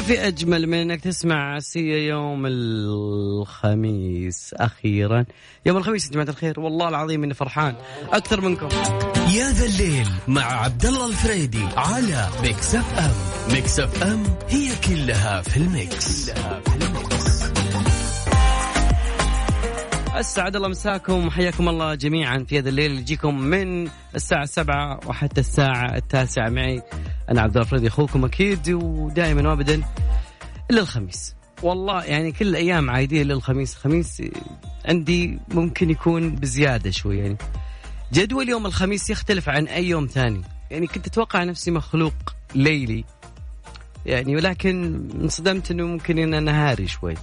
في أجمل من أنك تسمع Sia يوم الخميس أخيرا. يوم الخميس يا جماعة الخير والله العظيم إني فرحان. أكثر منكم. يا ذا الليل مع عبد الله الفريدي على Mix FM. Mix FM هي كلها في ال mix, كلها في ال mix. أسعد الله مساكم وحياكم الله جميعا في هذا الليل. اللي يجيكم من الساعة السابعة وحتى الساعة التاسعة معي. أنا عبد الفريد أخوكم أكيد ودائما وأبدا إلا الخميس. والله يعني كل الأيام عايدين إلا الخميس. الخميس عندي ممكن يكون بزيادة شوي يعني. جدول يوم الخميس يختلف عن أي يوم ثاني. يعني كنت أتوقع نفسي مخلوق ليلي يعني ولكن انصدمت أنه ممكن أنا نهاري شوي.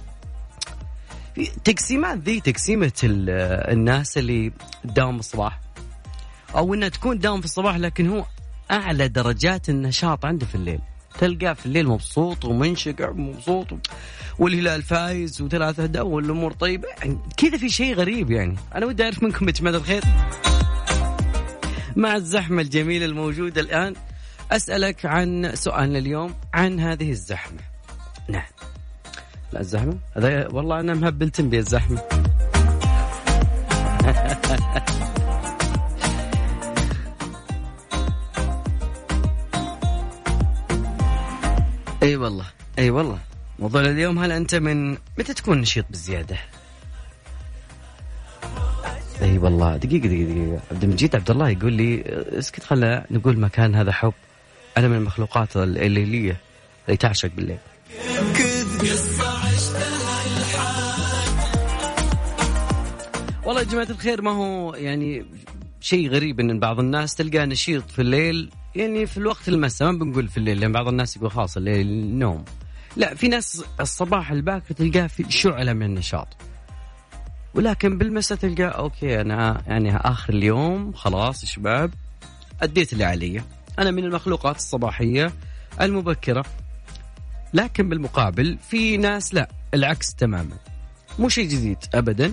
تقسيمات ذي تقسيمة الناس اللي تداوم الصباح. أو أنها تكون داوم في الصباح لكن هو أعلى درجات النشاط عنده في الليل. تلقاه في الليل مبسوط ومنشقع ومبسوط والهلال فايز وثلاثة أهداف والأمور طيبة. يعني كذا في شيء غريب يعني. أنا ودي أعرف منكم يا جماعة الخير. مع الزحمة الجميلة الموجودة الآن أسألك عن سؤالنا اليوم عن هذه الزحمة. نعم. لا الزحمة؟ هذا والله أنا مهبلتم بي الزحمة. أي والله أي والله. موضوع اليوم هل أنت من متى تكون نشيط بزياده؟ أي والله دقيقة دقيقة دقيقة. عبد المجيد عبد الله يقول لي اسكت خلنا نقول مكان هذا حب. أنا من المخلوقات الليلية اللي تعشق بالليل والله يا جماعة الخير ما هو يعني شيء غريب إن بعض الناس تلقاه نشيط في الليل يعني في الوقت المساء ما بنقول في الليل لأن بعض الناس يقول خلاص الليل النوم لا في ناس الصباح الباكر تلقاه في شعلة من النشاط. ولكن بالمساء تلقاه أوكي أنا يعني آخر اليوم خلاص يا شباب أديت اللي علي. أنا من المخلوقات الصباحية المبكرة. لكن بالمقابل في ناس لا العكس تماما. مو شيء جديد ابدا.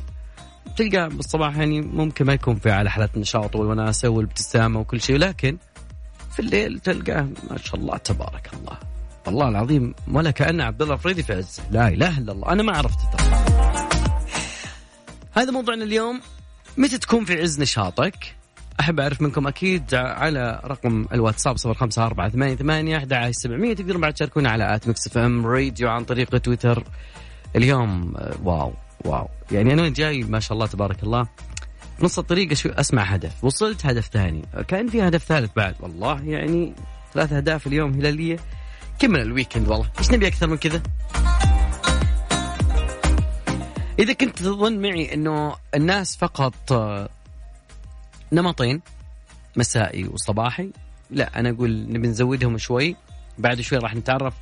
تلقى بالصباح يعني ممكن ما يكون في على حالة النشاط والوناسة والابتسامة وكل شيء لكن في الليل تلقاه ما شاء الله تبارك الله. والله العظيم ولا كأن عبد الله الفريدي في لا إله إلا الله. أنا ما عرفت ترى. هذا موضوعنا اليوم. متى تكون في عز نشاطك؟ أحب أعرف منكم أكيد على رقم الواتساب صفر خمسة أربعة ثمانية ثمانية أحد سبعمية تقدرون بعد تشاركونا على at Mix FM Radio عن طريق تويتر. اليوم wow. wow. يعني أنا جاي ما شاء الله تبارك الله نص الطريق أسمع هدف. وصلت هدف ثاني. كان في هدف ثالث بعد. والله يعني ثلاث أهداف اليوم هلالية. كمل الويكند والله. إيش نبي أكثر من كذا؟ إذا كنت تظن معي إنه الناس فقط آه، نمطين مسائي وصباحي لا أنا أقول نبي نزودهم شوي. بعد شوي راح نتعرف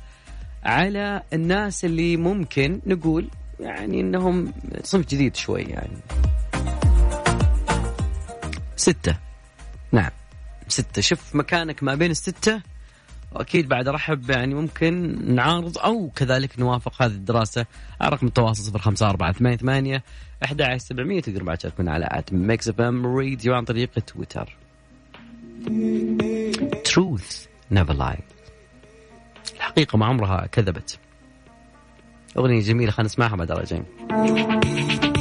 على الناس اللي ممكن نقول يعني إنهم صنف جديد شوي يعني. ستة. نعم. ستة. شوف مكانك ما بين الستة. وأكيد بعد ارحب يعني ممكن نعارض أو كذلك نوافق هذه الدراسة. على رقم التواصل صفر خمسة أربعة ثمانية ثمانية أحد عشر سبعمية. تقدر بعد تشاركونا على at Mix FM Radio عن طريق تويتر. Truth Never Lie الحقيقة ما عمرها كذبت. أغنية جميلة خلينا نسمعها بعد راجعين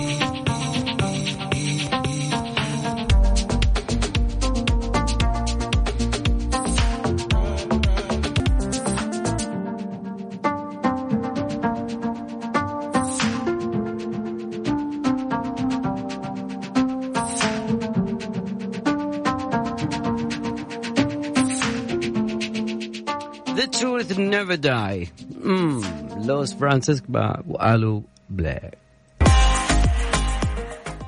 Truth never lies. Mm. Lost Frequencies و Aloe Blacc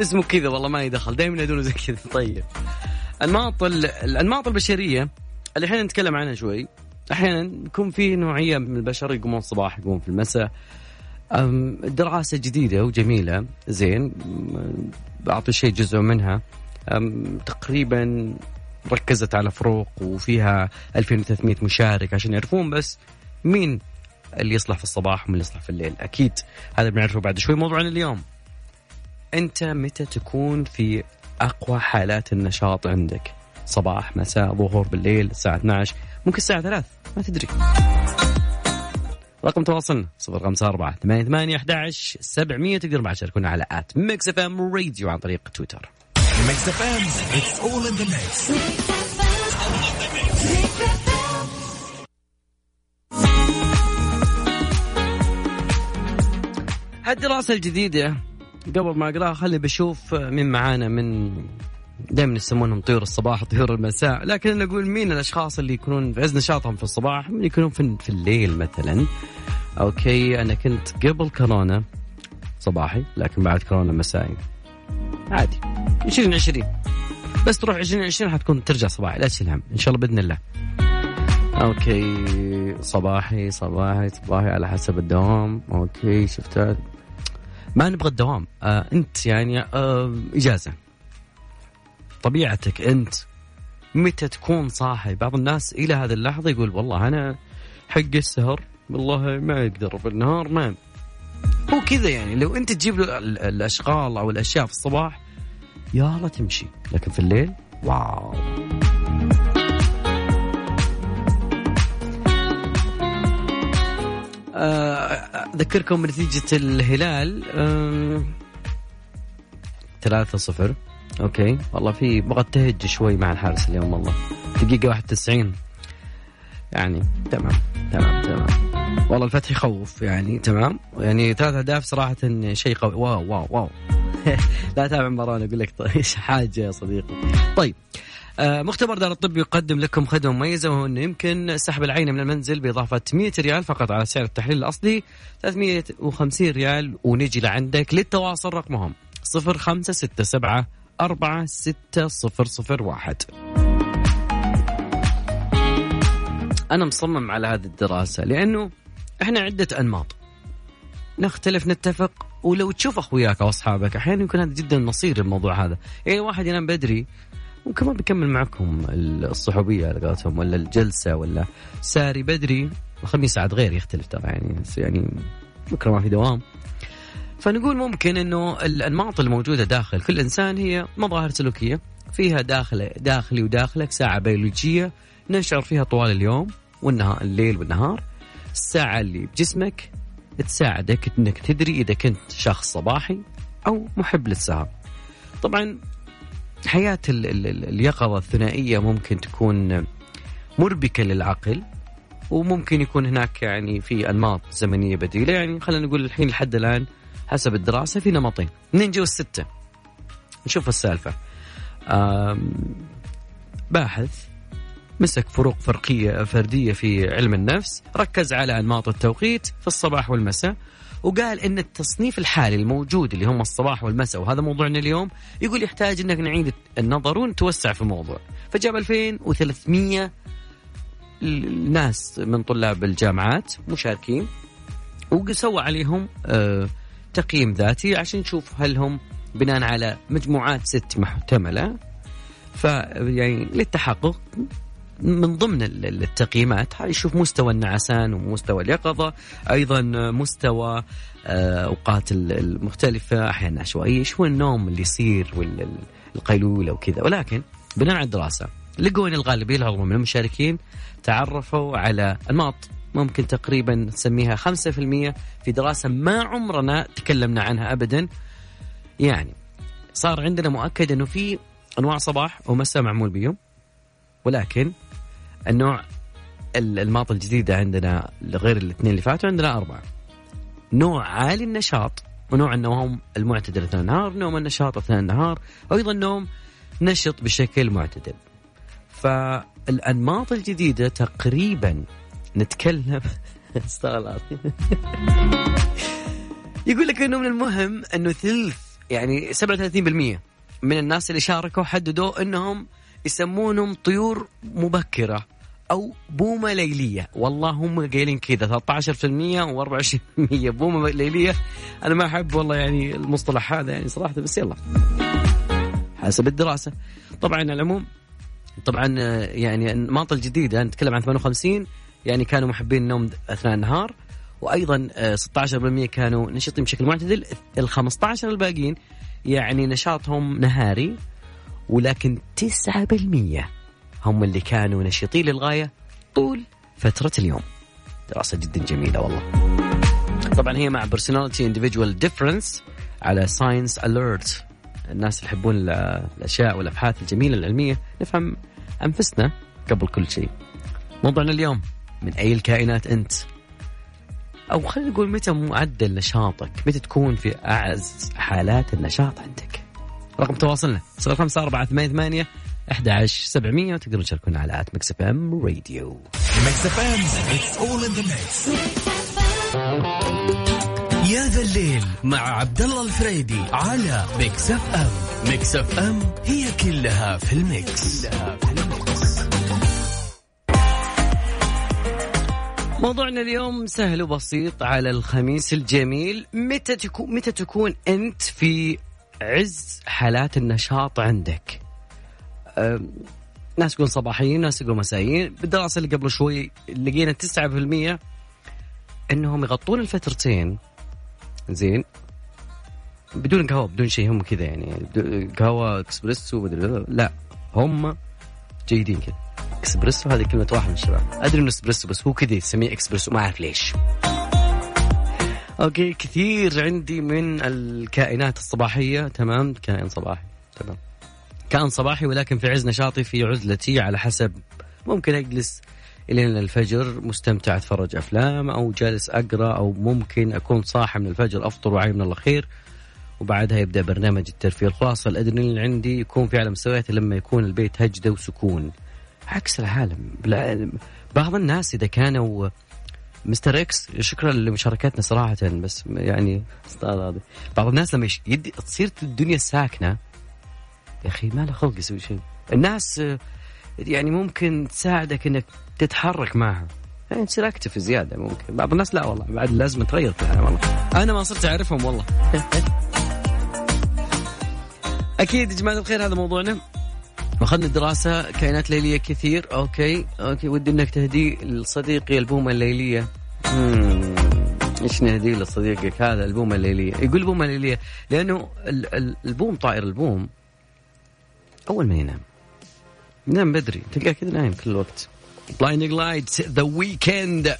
اسمه كذا والله ما يدخل دائما يدور زي كذا طيب انماط الانماط البشريه اللي إحنا نتكلم عنها شوي. أحيانا يكون في نوعية من البشر يقومون الصباح يقومون في المساء. دراسة جديدة وجميلة. زين. بعطي شيء جزء منها. تقريبا ركزت على فروق وفيها 2300 مشارك عشان يعرفون بس مين اللي يصلح في الصباح ومن اللي يصلح في الليل. أكيد هذا بنعرفه بعد شوي موضوعنا اليوم. أنت متى تكون في أقوى حالات النشاط عندك؟ صباح مساء ظهور بالليل الساعة 12 ممكن الساعة 3 ما تدري. رقم تواصلنا 054 88 11 700 تقدر بعد تشاركونا على at Mix FM Radio عن طريق تويتر. Mix FM it's all in the mix هالدراسة الجديدة قبل ما أقراها خلي بشوف مين معانا من دائما يسمونهم طيور الصباح طيور المساء. لكن نقول مين الأشخاص اللي يكونون في عز نشاطهم في الصباح؟ من يكونون في, في الليل مثلا؟ okay أنا كنت قبل كورونا صباحي لكن بعد كورونا مسائي. عادي. 2020 بس تروح 2020 حتكون ترجع صباحي لا تشيل هم. إن شاء الله بإذن الله. okay صباحي صباحي صباحي على حسب الدوام. okay شفت؟ ما نبغى الدوام. آه أنت يعني آه إجازة. طبيعتك أنت متى تكون صاحي؟ بعض الناس إلى هذه اللحظة يقول والله أنا حق السهر والله ما يقدر بالنهار ما. هو كذا يعني. لو أنت تجيب له الأشغال أو الأشياء في الصباح يا الله تمشي. لكن في الليل واو. آه، أذكركم بنتيجة الهلال ثلاثة صفر. أوكي. والله في بغى تهج شوي مع الحارس اليوم والله. دقيقة 91 يعني تمام تمام تمام. والله الفتح يخوف يعني تمام. يعني ثلاث أهداف صراحة شيء قوي. wow wow wow. لا تابع المباراة أقول لك طيب حاجة يا صديقي؟ طيب آه، مختبر دار الطب يقدم لكم خدمة مميزة وهو أنه يمكن سحب العينة من المنزل بإضافة 100 ريال فقط على سعر التحليل الأصلي 350 ريال ونجي لعندك للتواصل رقمهم 0567 46001 أنا مصمم على هذه الدراسة لأنه إحنا عدة أنماط. نختلف نتفق ولو تشوف أخوياك أو أصحابك أحيانا يكون هذا جدا مصير الموضوع هذا. يعني واحد ينام بدري ممكن ما بيكمل معكم الصحوبية على ولا الجلسة ولا ساري بدري الخميس عاد غير يختلف ترى يعني يعني بكرة ما في دوام. فنقول ممكن إنه الأنماط الموجودة داخل كل إنسان هي مظاهر سلوكية. فيها داخل داخلي وداخلك ساعة بيولوجية نشعر فيها طوال اليوم والنهار الليل والنهار. الساعة اللي بجسمك تساعدك إنك تدري إذا كنت شخص صباحي أو محب للسهر. طبعا حياة اليقظة الثنائية ممكن تكون مربكة للعقل وممكن يكون هناك يعني في أنماط زمنية بديلة. يعني خلينا نقول الحين لحد الآن حسب الدراسة في نمطين. اثنين جوا الستة نشوف السالفة. باحث مسك فروق فرقية فردية في علم النفس ركز على أنماط التوقيت في الصباح والمساء وقال إن التصنيف الحالي الموجود اللي هم الصباح والمساء وهذا موضوعنا اليوم يقول يحتاج إنك نعيد النظر ونتوسع في الموضوع. فجاب 2300 ناس من طلاب الجامعات مشاركين وسوى عليهم آه، تقييم ذاتي عشان نشوف هل هم بناء على مجموعات ست محتملة. ف يعني للتحقق من ضمن التقييمات. يشوف مستوى النعسان ومستوى اليقظة أيضا مستوى آه، أوقات المختلفة أحيانا عشوائية. شو النوم اللي يصير والقيلولة وكذا ولكن بناء على الدراسة لقوا أن الغالبية العظمى من المشاركين تعرفوا على أنماط ممكن تقريبا نسميها 5% في دراسة ما عمرنا تكلمنا عنها أبدا. يعني صار عندنا مؤكد أنه في أنواع صباح ومساء معمول بيهم ولكن النوع الماط الجديدة عندنا غير الاثنين اللي فاتوا عندنا أربعة. نوع عالي النشاط ونوع النوم المعتدل أثناء النهار نوم النشاط أثناء النهار وأيضا نوم نشط بشكل معتدل. فالأنماط الجديدة تقريبا نتكلم يقول لك انه من المهم إنه ثلث يعني 37% من الناس اللي شاركوا حددوا إنهم يسمونهم طيور مبكرة. أو بومة ليلية. والله هم قايلين كذا 13% و24% بومة ليلية. أنا ما أحب والله يعني المصطلح هذا يعني صراحة بس يلا. حسب الدراسة. طبعا العموم طبعا يعني الانماط الجديدة نتكلم عن 58 يعني كانوا محبين النوم أثناء النهار. وأيضا 16% كانوا نشيطين بشكل معتدل. ال 15 الباقيين يعني نشاطهم نهاري ولكن 9% هم اللي كانوا نشيطين للغاية طول فترة اليوم. دراسة جدا جميلة والله. طبعا هي مع personality individual difference على Science Alert. الناس اللي يحبون الأشياء والأبحاث الجميلة العلمية نفهم أنفسنا قبل كل شيء. موضوعنا اليوم من أي الكائنات أنت؟ أو خلينا نقول متى معدل نشاطك؟ متى تكون في أعز حالات النشاط عندك؟ رقم تواصلنا صفر خمسة أربعة ثمانية ثمانية أحد عشر سبعمية وتقدرون تشاركونا على at Mix FM Radio. Mix FM it's all in the mix. يا ذا الليل مع عبد الله الفريدي على Mix FM. Mix FM هي كلها في ال mix, كلها في ال mix. موضوعنا اليوم سهل وبسيط على الخميس الجميل. متى تكون متى تكون أنت في عز حالات النشاط عندك؟ ناس يقولون صباحيين ناس يقولون مسائيين. بالدراسة اللي قبل شوي لقينا 9% إنهم يغطون الفترتين. زين. بدون قهوة بدون شيء هم كذا يعني. قهوة إكسبريسو لا. هم جيدين كذا. إكسبريسو هذه كلمة واحد من الشباب. أدري إنه اسبريسو بس هو كذا يسميه إكسبريسو. ما أعرف ليش. okay كثير عندي من الكائنات الصباحية. تمام كائن صباحي. تمام. كائن صباحي ولكن في عز نشاطي في عزلتي على حسب ممكن أجلس إلين الفجر مستمتع أتفرج أفلام أو جالس أقرأ أو ممكن أكون صاحي من الفجر أفطر وعي من الله خير وبعدها يبدأ برنامج الترفيه الخلاصه الأدرينالين عندي يكون في على مستوياته لما يكون البيت هجدة وسكون. عكس العالم. بعض الناس إذا كانوا مستر إكس شكرا لمشاركتنا صراحة بس يعني بعض الناس لما تصير الدنيا ساكنة يا أخي ما له خلق يسوي شيء. الناس يعني ممكن تساعدك إنك تتحرك معها. يعني تصير active زيادة ممكن. بعض الناس لا والله بعد لازم تغير في العالم والله. أنا ما صرت أعرفهم والله. أكيد يا جماعة الخير هذا موضوعنا. واخذنا الدراسه كائنات ليلية كثير. okay okay ودي إنك تهدي لصديقي البومة الليلية. إيش نهدي لصديقك هذا البومة الليلية؟ يقول البومه الليليه لأنه البوم طائر البوم. أول ما ينام. ينام بدري تلقاه كذا نايم كل الوقت. Blinding Lights The Weeknd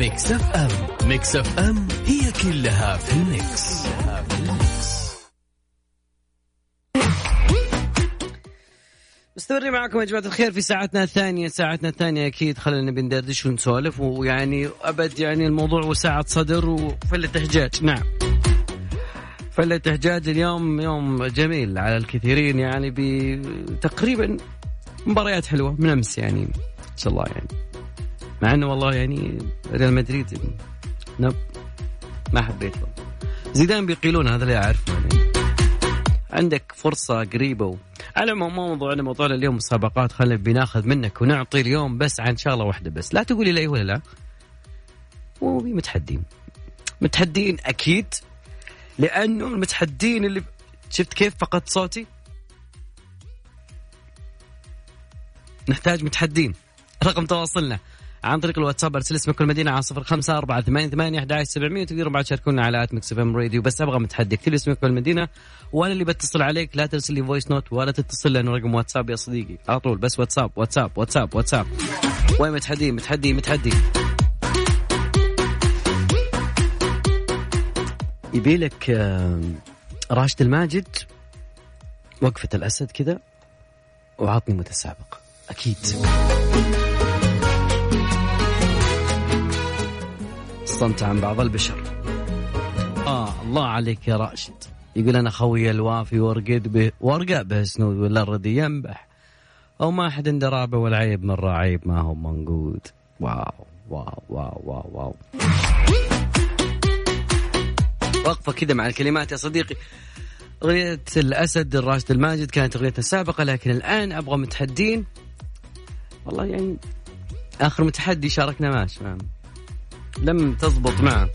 Mix FM Mix FM هي كلها في ال mix, مستمرين معكم يا جماعة الخير في ساعتنا الثانية. ساعتنا الثانية أكيد خلينا بندردش ونسولف ويعني أبد يعني الموضوع وسعة صدر وفلة إحجاج نعم. فلة إحجاج اليوم يوم جميل على الكثيرين يعني بتقريبا مباريات حلوة من أمس يعني. إن شاء الله يعني. مع إنه والله يعني ريال مدريد نب ما حبيته زيدان بيقيلون هذا لا اعرف يعني. عندك فرصة قريبة و... على ما موضوعنا موضوعنا اليوم مسابقات خلينا بناخذ منك ونعطي اليوم بس عن شغلة واحدة بس. لا تقولي لي ولا لا. وفي متحدين. متحدين أكيد. لأنه المتحدين اللي شفت كيف فقدت صوتي؟ نحتاج متحدين. رقم تواصلنا. عن طريق الواتساب ارسل اسمك المدينة على صفر خمسة أربعة ثمانية ثمانية أحد سبعمية تقدرون بعد تشاركونا على FM Radio. بس أبغى متحدي اكتب اسمك والمدينة وأنا اللي بتصل عليك لا ترسل لي voice note ولا تتصل لأنه رقم واتساب يا صديقي. على طول بس واتساب واتساب واتساب واتساب. وين متحدي؟ متحدي متحدي. يبي لك راشد الماجد؟ وقفة الأسد كذا وعطني متسابق. أكيد. الصمت عن بعض البشر. آه الله عليك يا راشد. يقول أنا خوي الوافي وارقد به وارقى به سنود ولا الردي ينبح. أو ما أحد عنده رابع ولا عيب من رعيب ما هو منقود. واو wow wow wow wow. وقفة كذا مع الكلمات يا صديقي. أغنية الأسد لراشد الماجد كانت أغنيتنا السابقة لكن الآن أبغى متحدين. والله يعني آخر متحدي شاركنا ماشي معه لم تضبط معه.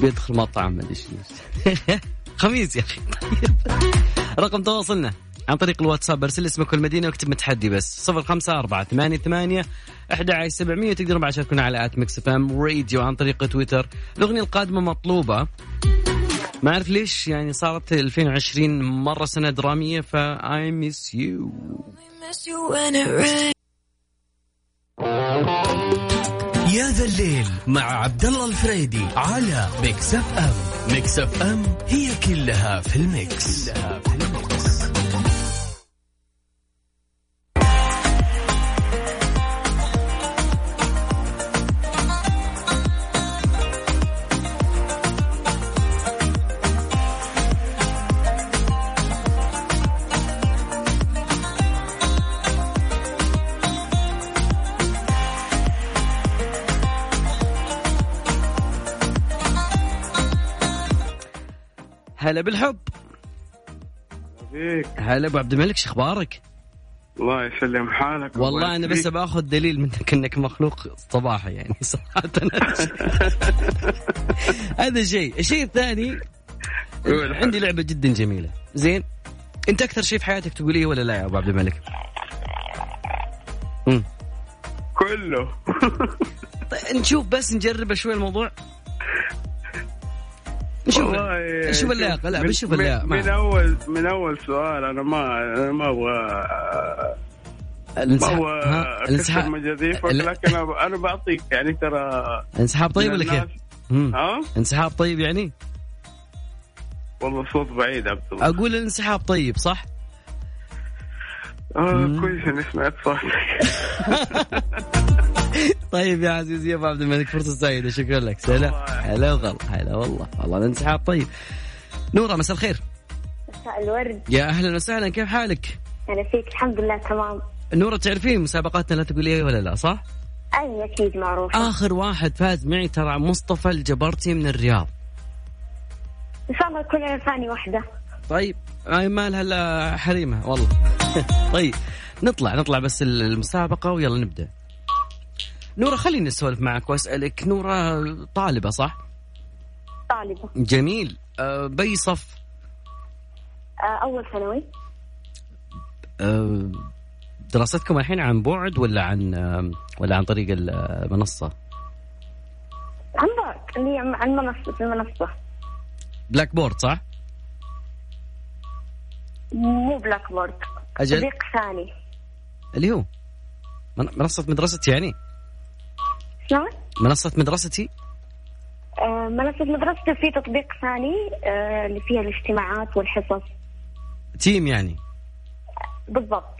بيدخل مطعم ما أدري خميس يا أخي. طيب رقم تواصلنا عن طريق الواتساب أرسل اسمك والمدينة واكتب متحدي بس. صفر خمسة أربعة ثمانية ثمانية أحد عشر سبعمية. تقدروا بعد تشاركونا على at ميكس إف إم راديو عن طريق تويتر. الأغنية القادمة مطلوبة. ما أعرف ليش يعني صارت 2020 مرة سنة درامية ف I miss الليل مع عبد الله الفريدي على ميكس أف أم ميكس أف أم هي كلها في الميكس, كلها في الميكس. هلا بالحب. فيك هلا أبو عبد الملك شو أخبارك؟ الله يسلم حالك. والله أنا بس بآخذ دليل منك إنك مخلوق صباحي يعني صراحة. هذا شيء، الشيء الثاني عندي لعبة جدا جميلة، زين؟ أنت أكثر شيء في حياتك تقوليه ولا لا يا أبو عبد الملك؟ مم. كله. طيب نشوف بس نجرب شوي الموضوع. شوف اللياقة لا شوف اللياقة من, من اول من أول سؤال أنا ما أنا ما أبغى الانسحاب الانسحاب مجازيفك لكن أنا بعطيك يعني ترى انسحاب طيب ولا كيف؟ ها؟ انسحاب طيب يعني؟ والله الصوت بعيد عبد الله أقول الانسحاب طيب صح؟ آه كويس اني سمعت صوتك طيب يا عزيزي يا ابو عبد الملك فرصة سعيدة. شكرا لك. سلام. هلا وغلا. هلا والله. والله الانسحاب طيب. نورة مساء الخير. مساء الورد. يا أهلا وسهلا. كيف حالك؟ هلا فيك. الحمد لله تمام. نورة تعرفين مسابقاتنا لا تقولي ولا لا صح؟ أي أكيد معروف آخر واحد فاز معي ترى مصطفى الجبرتي من الرياض. إن شاء الله تكون ثاني واحدة طيب. ما مالها الا حريمها والله. طيب. نطلع نطلع بس المسابقة ويلا نبدأ. نورة خليني أسولف معك وأسألك نورة طالبة صح؟ طالبة جميل أه بي صف؟ أه أول ثانوي أه دراستكم الحين عن بعد ولا عن أه ولا عن طريق المنصة؟ عن بعد اللي عن منصة في المنصة Blackboard صح؟ مو Blackboard أجل تطبيق ثاني اللي هو منصة مدرستي يعني؟ شلون؟ منصة مدرستي؟ آه منصة مدرستي في تطبيق ثاني آه اللي فيها الاجتماعات والحصص Teams يعني؟ بالضبط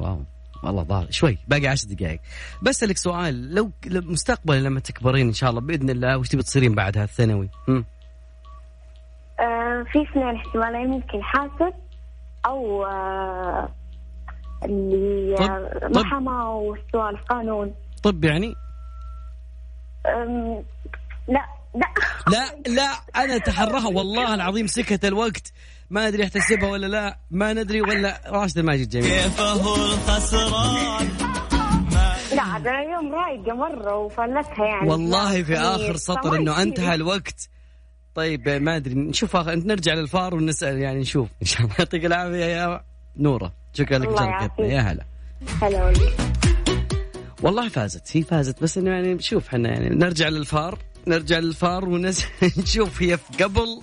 wow والله ضاع شوي باقي عشر دقائق بسألك سؤال لو مستقبلا لما تكبرين إن شاء الله بإذن الله وش تبي تصيرين بعدها الثانوي؟ آه في اثنين احتمالين ممكن حاسب أو آه اللي محاماة والسؤال قانون طب يعني؟ لا لا. لا لا أنا أتحرها. والله العظيم سكت الوقت. ما أدري أحتسبها ولا لا ما ندري ولا. راشد الماجد جميل. كيفه الخسران؟ لا أنا اليوم رايقه مرة وفلتها يعني. والله في آخر سطر إنه أنتهى الوقت. طيب ما أدري نشوف آخر... نرجع للفار ونسأل يعني نشوف. إن شاء الله. يعطيك العافية يا نورة. شكرا لك يا هلا. هلا والله والله فازت هي فازت بس إنه يعني شوف إحنا يعني نرجع للفار نرجع للفار ونشوف هي قبل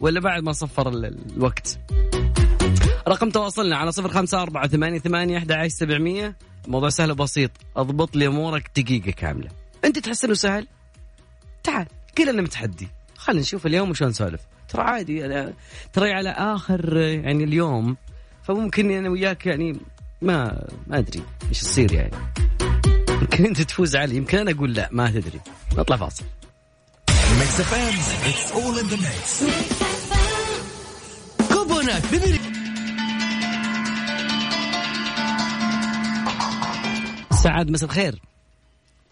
ولا بعد ما صفر الوقت. رقم تواصلنا على صفر خمسة أربعة ثمانية ثمانية أحد سبعمية. موضوع سهل وبسيط أضبط لي أمورك دقيقة كاملة. أنت تحس إنه سهل؟ تعال كلنا متحدي. خلينا نشوف اليوم وشلون نسولف. ترى عادي أنا ترى على آخر يعني اليوم فممكن أنا وياك يعني ما ما أدري إيش يصير يعني. يمكن انت تفوز علي يمكن أنا أقول لا ما تدري. نطلع فاصل. كوبونات سعاد مساء الخير.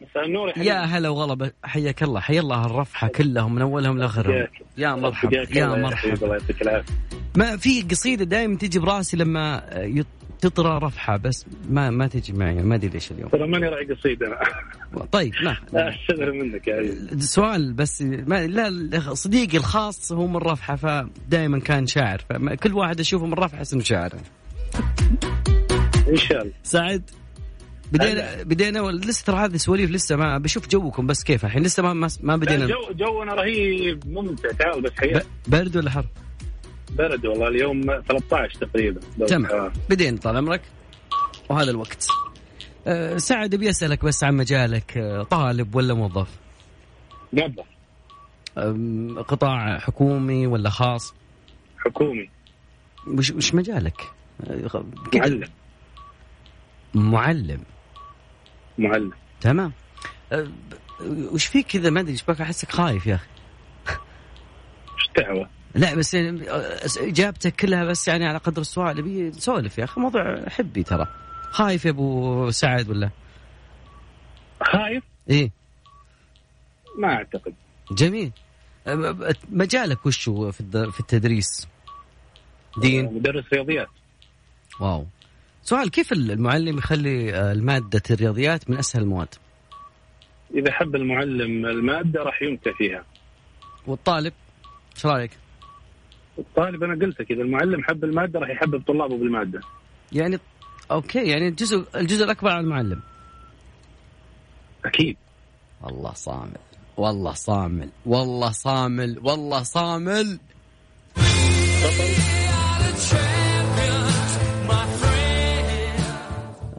مساء النور يا هلا وغلا حياك الله حيا الله الرفحة كلهم من أولهم لآخرهم. يا مرحبا يا حبيبي، الله مرحبا. يعطيك العافية. ما في قصيدة دائما تجي براسي لما تطرى رفحة بس ما ما تجي معي ما أدري ليش اليوم. ترى ماني راعي قصيد أنا طيب لا. اعتذر منك يا سؤال بس ما لا صديقي الخاص هو من رفحة فدائما كان شاعر فكل واحد أشوفه من رفحة اسمه شاعر. إن شاء الله. سعد؟ بدينا بدينا ولا- لسه ترى هذه سواليف لسه ما بشوف جوكم بس كيف الحين؟ لسه ما ما, ما بدينا. جو جونا رهيب ممتع تعال بس حياك ب- برد ولا حر؟ برد والله اليوم 13 تقريبا. تمام. بدينا طال عمرك. وهذا الوقت. أه سعد أبي أسألك بس عن مجالك. أه، طالب ولا موظف؟ موظف. قطاع حكومي ولا خاص؟ حكومي. وش وش مجالك؟ كذا- معلم. معلم. معلم تمام. أه، وش فيك كذا؟ ما أدري إيش بك أحسك خايف يا أخي. إيش دعوة؟ لا بس يعني أه، إجابتك كلها بس يعني على قدر السؤال. أبي نسولف يا أخي موضوع حبي ترى. خايف يا أبو سعد ولا؟ خايف؟ إيه. ما أعتقد. جميل. أه، مجالك وش هو في التدريس؟ دين. مدرس رياضيات. واو. سؤال كيف المعلم يخلي أه، المادة الرياضيات من أسهل المواد؟ إذا حب المعلم المادة راح يمتع فيها. والطالب إيش رأيك؟ الطالب أنا قلت لك اذا المعلم حب المادة راح يحبب طلابه بالمادة. يعني أوكي يعني الجزء الجزء الأكبر على المعلم. أكيد. والله صامل والله صامل والله صامل والله صامل.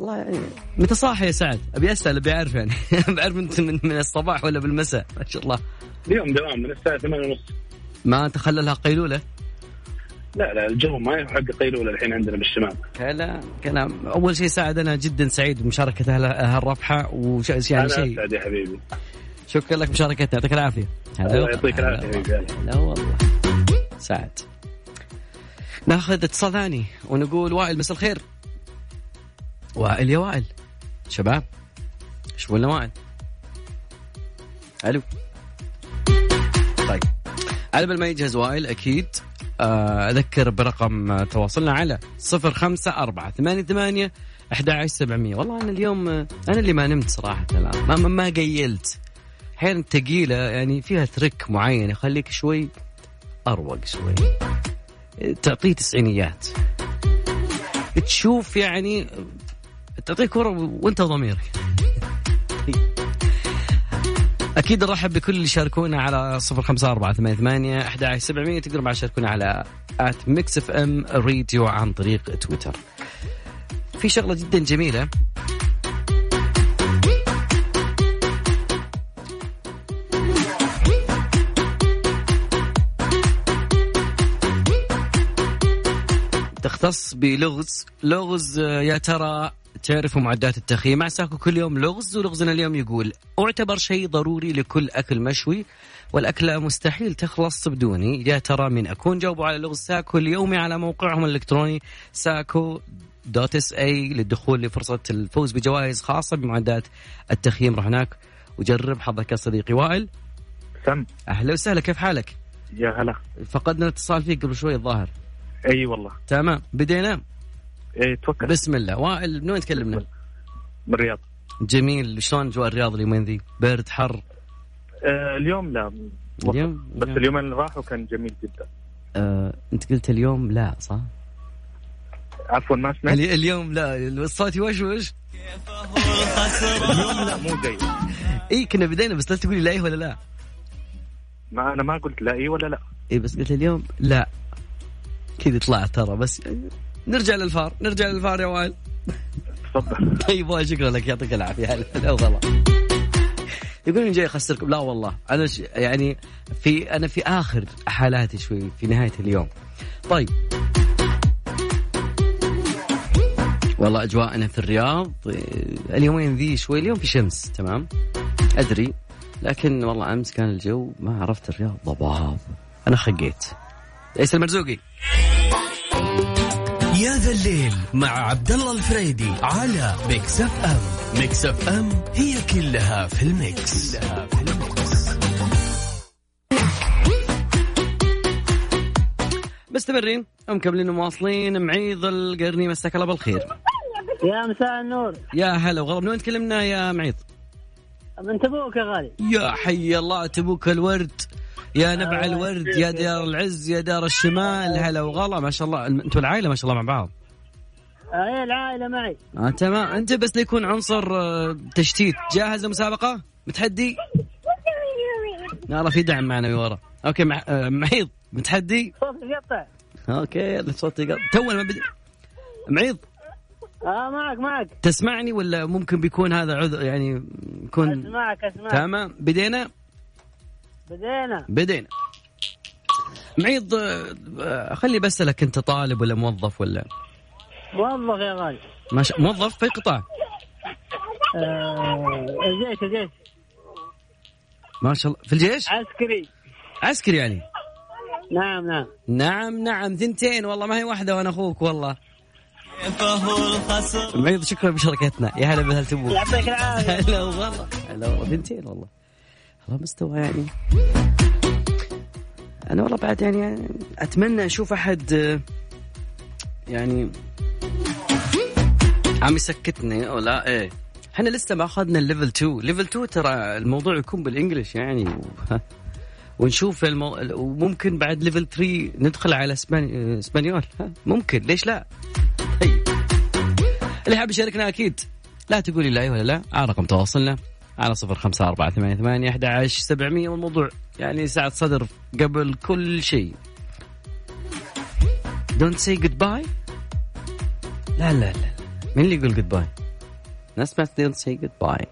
والله يعني. متى صاحي يا سعد؟ أبي أسأل أبي أعرف يعني. بعرف انت من, من الصباح ولا بالمساء. ما شاء الله. اليوم دوام من الساعة 8 ونص. ما تخللها قيلولة؟ لا لا الجو ما هو حق قيلولة الحين عندنا بالشمال. كلام كلام. أول شيء سعد أنا جدا سعيد بمشاركة أهل- هالرفحه وش يعني أنا شيء. أسعد يا حبيبي. شكرا لك مشاركتنا. يعطيك العافية. الله يعطيك العافية يا حبيبي. لا والله. سعد. ناخذ اتصال ثاني ونقول وائل مساء الخير. وائل يا وائل شباب إيش قلنا وائل ألو طيب على بال ما يجهز وائل أكيد. آه، أذكر برقم تواصلنا على صفر خمسة أربعة ثمانية ثمانية أحد عشر سبعمية. والله أنا اليوم آه، أنا اللي ما نمت الآن. ما, ما, قيلت. أحيانا التقيلة يعني فيها ترك معين يخليك شوي أروق شوي. تعطيه تسعينيات. تشوف يعني تعطيه كرة وانت ضميرك. أكيد نرحب بكل اللي شاركونا على صفر خمسة أربعة ثمانية ثمانية أحد عشر سبعمية تقدروا بعد تشاركونا على at ميكس إف إم راديو عن طريق تويتر. في شغلة جدا جميلة. تختص بلغز. لغز يا ترى تعرفوا معدات التخييم. مع ساكو كل يوم لغز ولغزنا اليوم يقول اعتبر شيء ضروري لكل أكل مشوي والأكلة مستحيل تخلص بدوني. يا ترى من أكون جاوبوا على لغز ساكو اليومي على موقعهم الإلكتروني ساكو dot SA للدخول لفرصة الفوز بجوائز خاصة بمعدات التخييم. روح هناك وجرب حظك يا صديقي. وائل؟ سم. أهلا وسهلا. كيف حالك؟ يا هلا. فقدنا الاتصال فيك قبل شوي الظاهر. أي والله. تمام. بدينا؟ اي توكل. بسم الله. وائل من وين تكلمنا؟ من الرياض. جميل. شلون اجواء الرياض اليومين ذي؟ برد حر؟ آه اليوم لا. اليوم؟ بس اليوم. اليومين اللي راحوا كان جميل جدا. آه، انت قلت اليوم لا صح؟ عفوا ما سمعت. الي- اليوم لا. الصوت يوشوش اليوم لا مو جيد إي كنا بدينا بس لا تقولي لا إيه ولا لا. ما أنا ما قلت لا إي ولا لا. إي بس قلت اليوم لا. كذا طلعت ترى بس نرجع للفار نرجع للفار يا وائل. تفضل. طيب وائل شكرا لك يعطيك العافية. هلا وغلا. يقولون جاي أخسركم. لا والله أنا ش... يعني في أنا في آخر حالاتي شوي في نهاية اليوم. طيب. والله اجواءنا في الرياض اليومين ذي شوي اليوم في شمس تمام؟ أدري لكن والله أمس كان الجو ما عرفت الرياض ضباب. أنا خقيت. آيس المرزوقي. يا ذا الليل مع عبد الله الفريدي على ميكس اف ام ميكس اف ام هي كلها في الميكس, كلها في الميكس. مستمرين. ومكملين ومواصلين. معيض القرني مساك الله بالخير. يا مساء النور. يا هلا وغلا. من وين تكلمنا يا معيض؟ من تبوك يا غالي. يا حي الله تبوك الورد. يا نبع الورد يا دار العز يا دار الشمال. هلا وغلا. ما شاء الله. أنتم العائلة ما شاء الله مع بعض. اي العائلة معي. آه تمام. أنت بس ليكون عنصر آه، تشتيت. جاهز للمسابقه متحدي؟ يلا في دعم معنا من ورا. okay مع... آه، معيض. متحدي؟ صوت يقطع. okay صوتي قط تو ما بدي معيض؟ آه معك معك. تسمعني ولا ممكن بيكون هذا عذر؟ يعني يكون أسمعك أسمعك. تمام. بدينا؟ بدينا. بدينا. معيض آه، آه، خلي بسألك انت طالب ولا موظف ولا؟ موظف يا غالي. ما شاء موظف في قطاع؟ آه الجيش الجيش. ما شاء الله. في الجيش؟ عسكري. عسكري يعني؟ نعم نعم. نعم نعم. ثنتين والله ما هي واحدة وأنا أخوك والله. معيض شكرا بشركتنا يا هلا بأهل تبوك. يعطيك العافية. هلا والله. هلا والله. ثنتين والله. والله مستوى يعني. أنا والله بعد يعني أتمنى أشوف أحد يعني عم يسكتني. أو لا إيه. إحنا لسه ما أخذنا ال level 2 level 2 ترى الموضوع يكون بال English يعني. و... ونشوف المو... وممكن بعد level 3 ندخل على اسباني... Español؟ ممكن. ليش لا؟ طيب. اللي حاب يشاركنا أكيد لا تقولي لا ولا لا. على رقم تواصلنا. على صفر خمسة أربعة ثمانية ثمانية أحد عشر سبعمية. والموضوع يعني ساعة صدر قبل كل شيء. Don't say goodbye. لا لا لا. مين اللي يقول goodbye ناس ما don't say goodbye.